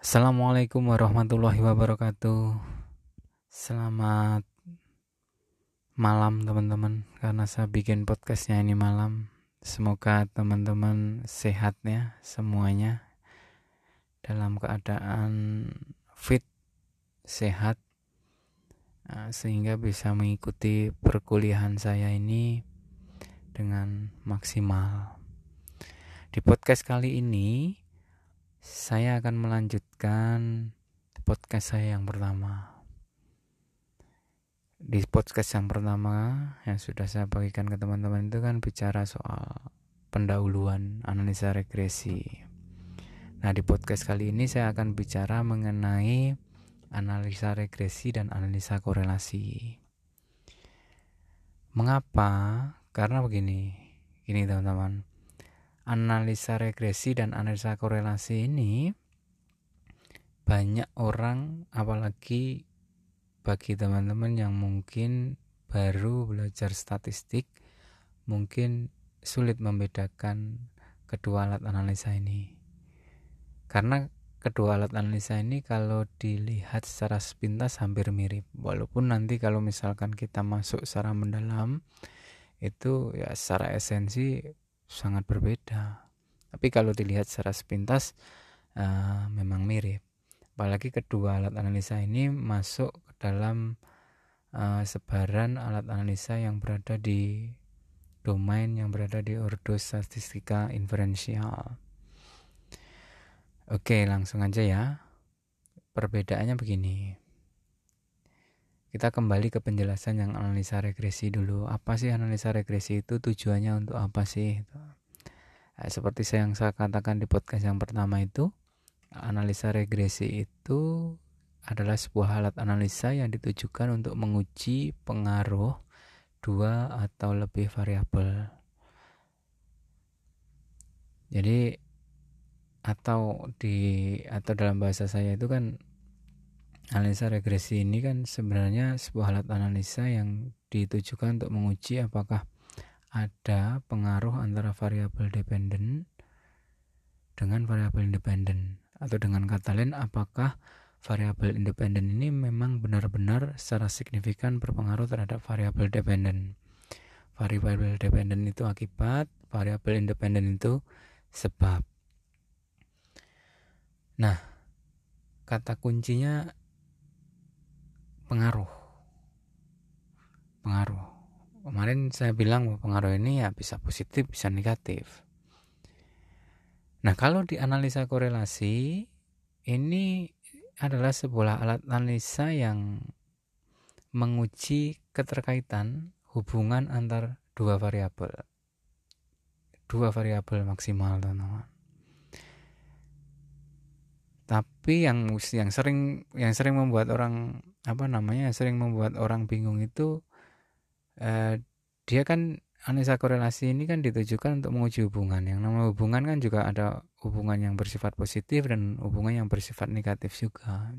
Assalamualaikum warahmatullahi wabarakatuh. Selamat malam teman-teman Karena saya bikin podcastnya ini malam. Semoga teman-teman sehat ya semuanya. Dalam keadaan fit, sehat eh, Sehingga bisa mengikuti perkuliahan saya ini Dengan maksimal Di podcast kali ini saya akan melanjutkan podcast saya yang pertama. Di podcast yang pertama yang sudah saya bagikan ke teman-teman itu kan bicara soal pendahuluan analisa regresi. Nah, di podcast kali ini saya akan bicara mengenai analisa regresi dan analisa korelasi. Mengapa? Karena begini. Gini teman-teman analisa regresi dan analisa korelasi ini banyak orang apalagi bagi teman-teman yang mungkin baru belajar statistik mungkin sulit membedakan kedua alat analisa ini. Karena kedua alat analisa ini kalau dilihat secara sepintas hampir mirip. Walaupun nanti kalau misalkan kita masuk secara mendalam itu ya secara esensi sangat berbeda. Tapi kalau dilihat secara sepintas uh, memang mirip. Apalagi kedua alat analisa ini masuk ke dalam uh, sebaran alat analisa yang berada di domain yang berada di ordo statistika inferensial. Oke, langsung aja ya. Perbedaannya begini. Kita kembali ke penjelasan yang analisa regresi dulu. Apa sih analisa regresi itu? Tujuannya untuk apa sih? Nah, seperti yang saya katakan di podcast yang pertama itu, analisa regresi itu adalah sebuah alat analisa yang ditujukan untuk menguji pengaruh dua atau lebih variabel. Jadi atau di atau dalam bahasa saya itu kan Analisa regresi ini kan sebenarnya sebuah alat analisa yang ditujukan untuk menguji apakah ada pengaruh antara variabel dependen dengan variabel independen atau dengan kata lain apakah variabel independen ini memang benar-benar secara signifikan berpengaruh terhadap variabel dependen. Variabel dependen itu akibat, variabel independen itu sebab. Nah, kata kuncinya pengaruh. Pengaruh. Kemarin saya bilang pengaruh ini ya bisa positif bisa negatif. Nah kalau di analisa korelasi ini adalah sebuah alat analisa yang menguji keterkaitan hubungan antar dua variabel. Dua variabel maksimal teman-teman. Tapi yang yang sering yang sering membuat orang apa namanya sering membuat orang bingung itu eh, dia kan analisa korelasi ini kan ditujukan untuk menguji hubungan. Yang nama hubungan kan juga ada hubungan yang bersifat positif dan hubungan yang bersifat negatif juga.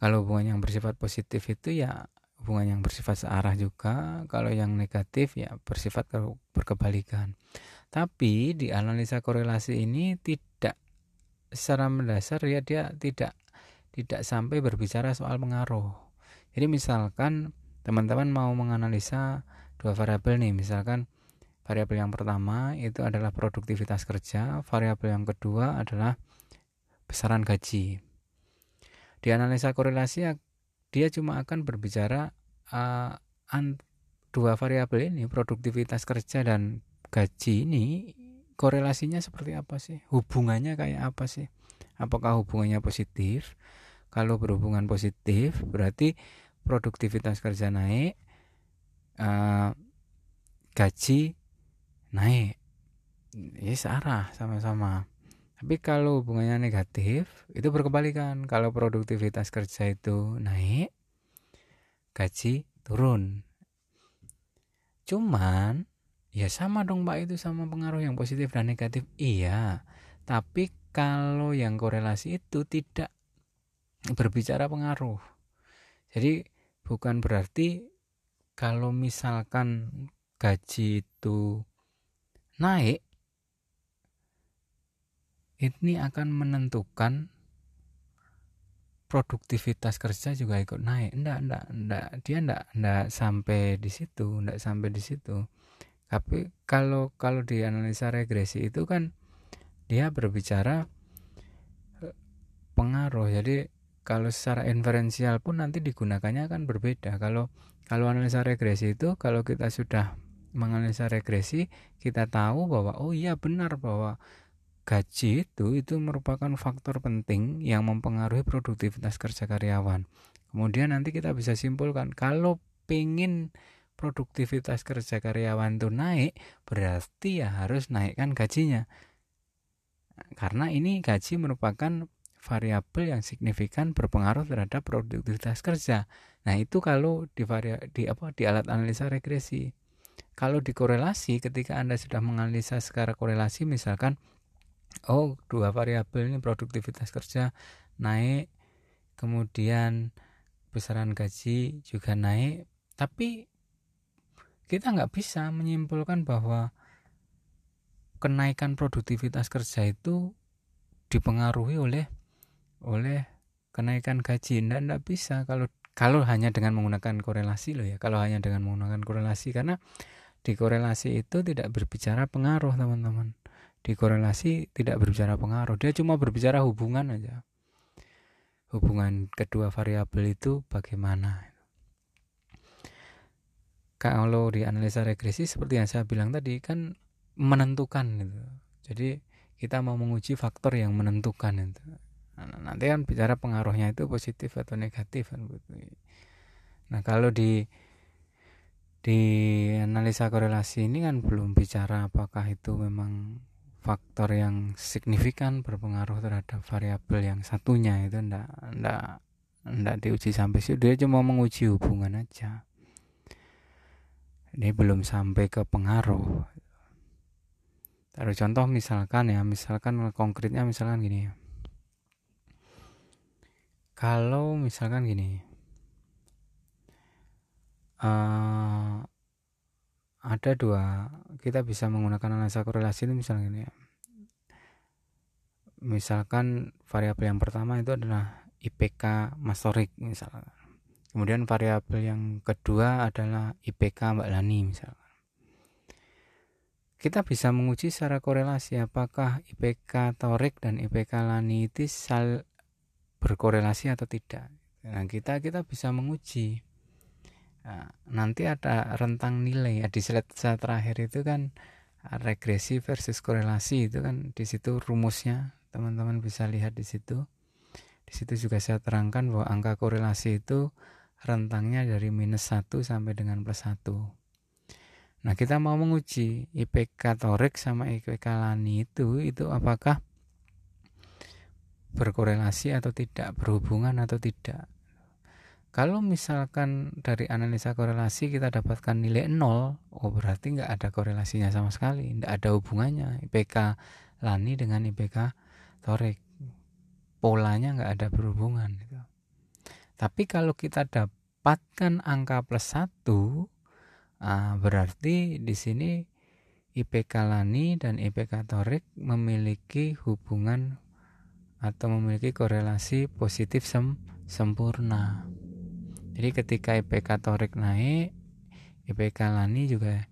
Kalau hubungan yang bersifat positif itu ya hubungan yang bersifat searah juga. Kalau yang negatif ya bersifat berkebalikan. Tapi di analisa korelasi ini tidak secara mendasar ya dia tidak tidak sampai berbicara soal pengaruh. Jadi misalkan teman-teman mau menganalisa dua variabel nih, misalkan variabel yang pertama itu adalah produktivitas kerja, variabel yang kedua adalah besaran gaji. Di analisa korelasi dia cuma akan berbicara uh, an, dua variabel ini, produktivitas kerja dan gaji ini korelasinya seperti apa sih? Hubungannya kayak apa sih? Apakah hubungannya positif? Kalau berhubungan positif berarti produktivitas kerja naik, uh, gaji naik. Ya searah sama-sama. Tapi kalau hubungannya negatif itu berkebalikan. Kalau produktivitas kerja itu naik, gaji turun. Cuman Ya sama dong Mbak itu sama pengaruh yang positif dan negatif. Iya. Tapi kalau yang korelasi itu tidak berbicara pengaruh. Jadi bukan berarti kalau misalkan gaji itu naik ini akan menentukan produktivitas kerja juga ikut naik. Enggak, enggak, enggak. Dia enggak, enggak sampai di situ, enggak sampai di situ. Tapi kalau kalau di analisa regresi itu kan dia berbicara eh, pengaruh. Jadi kalau secara inferensial pun nanti digunakannya akan berbeda. Kalau kalau analisa regresi itu kalau kita sudah menganalisa regresi, kita tahu bahwa oh iya benar bahwa gaji itu itu merupakan faktor penting yang mempengaruhi produktivitas kerja karyawan. Kemudian nanti kita bisa simpulkan kalau pengen produktivitas kerja karyawan itu naik, berarti ya harus naikkan gajinya. Karena ini gaji merupakan variabel yang signifikan berpengaruh terhadap produktivitas kerja. Nah, itu kalau di varia, di apa di alat analisa regresi. Kalau dikorelasi ketika Anda sudah menganalisa secara korelasi misalkan oh dua variabel ini produktivitas kerja naik kemudian besaran gaji juga naik tapi kita nggak bisa menyimpulkan bahwa kenaikan produktivitas kerja itu dipengaruhi oleh oleh kenaikan gaji. Tidak tidak bisa kalau kalau hanya dengan menggunakan korelasi loh ya. Kalau hanya dengan menggunakan korelasi. Karena di korelasi itu tidak berbicara pengaruh teman-teman. Dikorelasi tidak berbicara pengaruh. Dia cuma berbicara hubungan aja. Hubungan kedua variabel itu bagaimana? Kalau di analisa regresi seperti yang saya bilang tadi kan menentukan gitu. Jadi kita mau menguji faktor yang menentukan itu. Nah, nanti kan bicara pengaruhnya itu positif atau negatif kan gitu. nah kalau di di analisa korelasi ini kan belum bicara apakah itu memang faktor yang signifikan berpengaruh terhadap variabel yang satunya itu ndak ndak ndak diuji sampai situ. Dia cuma menguji hubungan aja. Ini belum sampai ke pengaruh taruh contoh misalkan ya misalkan konkretnya misalkan gini. Kalau misalkan gini. Uh, ada dua kita bisa menggunakan analisa korelasi itu misalnya ini ya. misalkan variabel yang pertama itu adalah IPK Mastorik misalkan. Kemudian variabel yang kedua adalah IPK Mbak Lani misalkan kita bisa menguji secara korelasi apakah IPK Torik dan IPK Lani itu sal berkorelasi atau tidak nah kita kita bisa menguji Nah, nanti ada rentang nilai ya di slide terakhir itu kan regresi versus korelasi itu kan di situ rumusnya teman-teman bisa lihat di situ. Di situ juga saya terangkan bahwa angka korelasi itu rentangnya dari minus 1 sampai dengan plus 1. Nah, kita mau menguji IPK Torek sama IPK Lani itu itu apakah berkorelasi atau tidak, berhubungan atau tidak. Kalau misalkan dari analisa korelasi kita dapatkan nilai 0, oh berarti nggak ada korelasinya sama sekali, nggak ada hubungannya IPK Lani dengan IPK Torek. Polanya nggak ada berhubungan. Gitu. Tapi kalau kita dapatkan angka plus 1, ah, berarti di sini IPK Lani dan IPK Torek memiliki hubungan atau memiliki korelasi positif sem sempurna. Jadi ketika IPK Torik naik, IPK Lani juga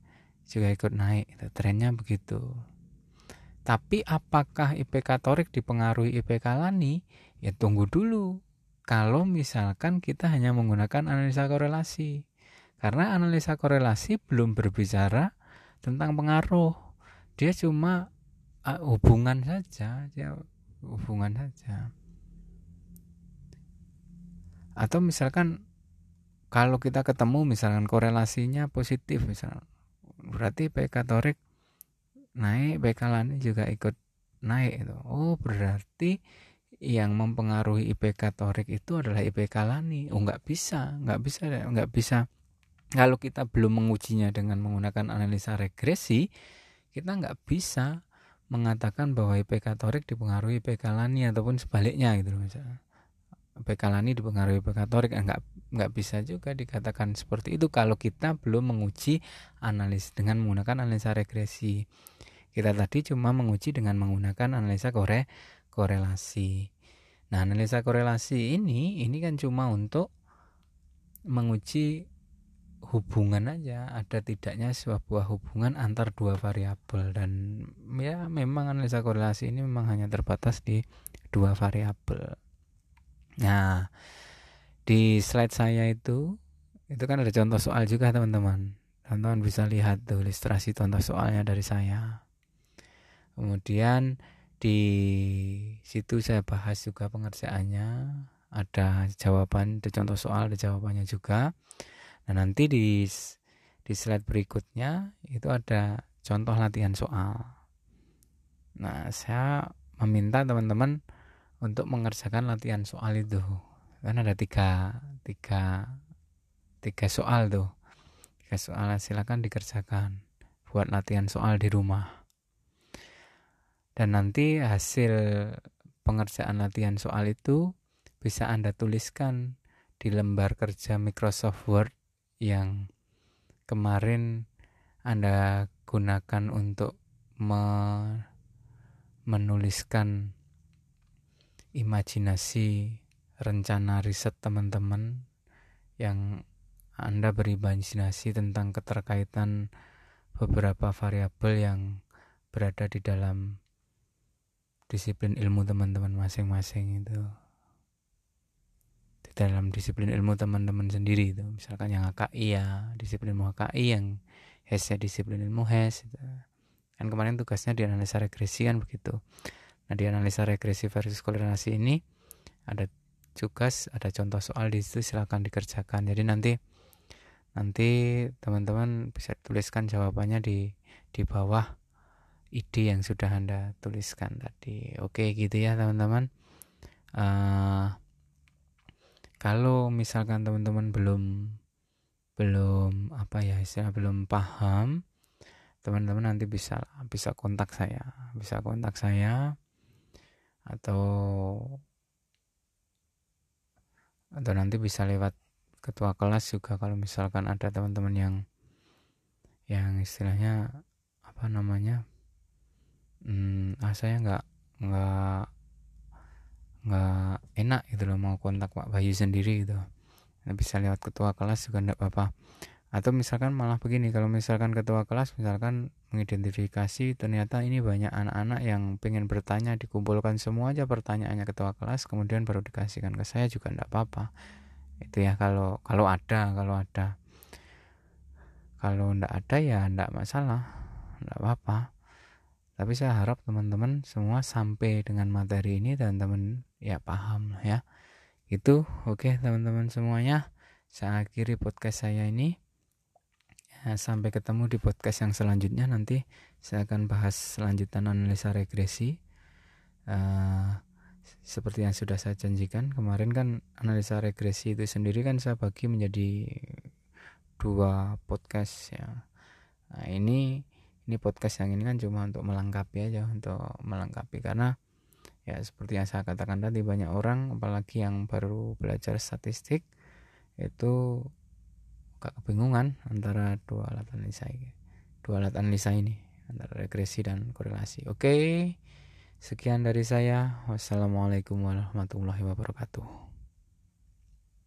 juga ikut naik. Trennya begitu. Tapi apakah IPK Torik dipengaruhi IPK Lani? Ya tunggu dulu. Kalau misalkan kita hanya menggunakan analisa korelasi. Karena analisa korelasi belum berbicara tentang pengaruh. Dia cuma uh, hubungan saja, dia hubungan saja. Atau misalkan kalau kita ketemu misalkan korelasinya positif misalnya berarti PK Torik naik PK Lani juga ikut naik itu oh berarti yang mempengaruhi IPK Torik itu adalah IPK Lani oh nggak bisa nggak bisa nggak bisa kalau kita belum mengujinya dengan menggunakan analisa regresi kita nggak bisa mengatakan bahwa IPK Torik dipengaruhi IPK Lani ataupun sebaliknya gitu misalnya. PK Lani dipengaruhi PK Torik enggak nggak bisa juga dikatakan seperti itu kalau kita belum menguji analis dengan menggunakan analisa regresi. Kita tadi cuma menguji dengan menggunakan analisa kore korelasi. Nah analisa korelasi ini ini kan cuma untuk menguji hubungan aja ada tidaknya sebuah hubungan antar dua variabel dan ya memang analisa korelasi ini memang hanya terbatas di dua variabel. Nah, di slide saya itu itu kan ada contoh soal juga teman-teman. Teman-teman bisa lihat tuh ilustrasi contoh soalnya dari saya. Kemudian di situ saya bahas juga pengerjaannya, ada jawaban, ada contoh soal, ada jawabannya juga. Nah, nanti di di slide berikutnya itu ada contoh latihan soal. Nah, saya meminta teman-teman untuk mengerjakan latihan soal itu. Kan ada tiga, tiga, tiga soal tuh. Tiga soal silakan dikerjakan buat latihan soal di rumah. Dan nanti hasil pengerjaan latihan soal itu bisa Anda tuliskan di lembar kerja Microsoft Word yang kemarin Anda gunakan untuk me menuliskan imajinasi rencana riset teman-teman yang Anda berimajinasi tentang keterkaitan beberapa variabel yang berada di dalam disiplin ilmu teman-teman masing-masing itu dalam disiplin ilmu teman-teman sendiri itu. Misalkan yang HKI ya disiplin ilmu HKI yang HES ya disiplin ilmu HES itu. kan kemarin tugasnya di analisa regresi kan begitu. Nah di analisa regresi versus korelasi ini ada tugas ada contoh soal di situ silahkan dikerjakan. Jadi nanti nanti teman-teman bisa tuliskan jawabannya di di bawah ide yang sudah anda tuliskan tadi. Oke gitu ya teman-teman. Uh, kalau misalkan teman-teman belum belum apa ya istilah belum paham teman-teman nanti bisa bisa kontak saya. Bisa kontak saya atau atau nanti bisa lewat ketua kelas juga kalau misalkan ada teman-teman yang yang istilahnya apa namanya hmm, ah saya nggak nggak nggak enak gitu loh mau kontak Pak Bayu sendiri gitu. Bisa lewat ketua kelas juga enggak apa-apa. Atau misalkan malah begini kalau misalkan ketua kelas misalkan mengidentifikasi ternyata ini banyak anak-anak yang pengen bertanya dikumpulkan semua aja pertanyaannya ketua kelas kemudian baru dikasihkan ke saya juga enggak apa-apa. Itu ya kalau kalau ada kalau ada. Kalau enggak ada ya enggak masalah enggak apa-apa tapi saya harap teman-teman semua sampai dengan materi ini dan teman ya paham ya. Itu oke okay, teman-teman semuanya. Saya akhiri podcast saya ini. Ya, sampai ketemu di podcast yang selanjutnya. Nanti saya akan bahas selanjutan analisa regresi. Uh, seperti yang sudah saya janjikan kemarin kan analisa regresi itu sendiri kan saya bagi menjadi dua podcast ya. Nah, ini ini podcast yang ini kan cuma untuk melengkapi aja untuk melengkapi. Karena ya seperti yang saya katakan tadi banyak orang apalagi yang baru belajar statistik itu kebingungan antara dua alat analisa ini dua alat analisa ini antara regresi dan korelasi. Oke sekian dari saya. Wassalamualaikum warahmatullahi wabarakatuh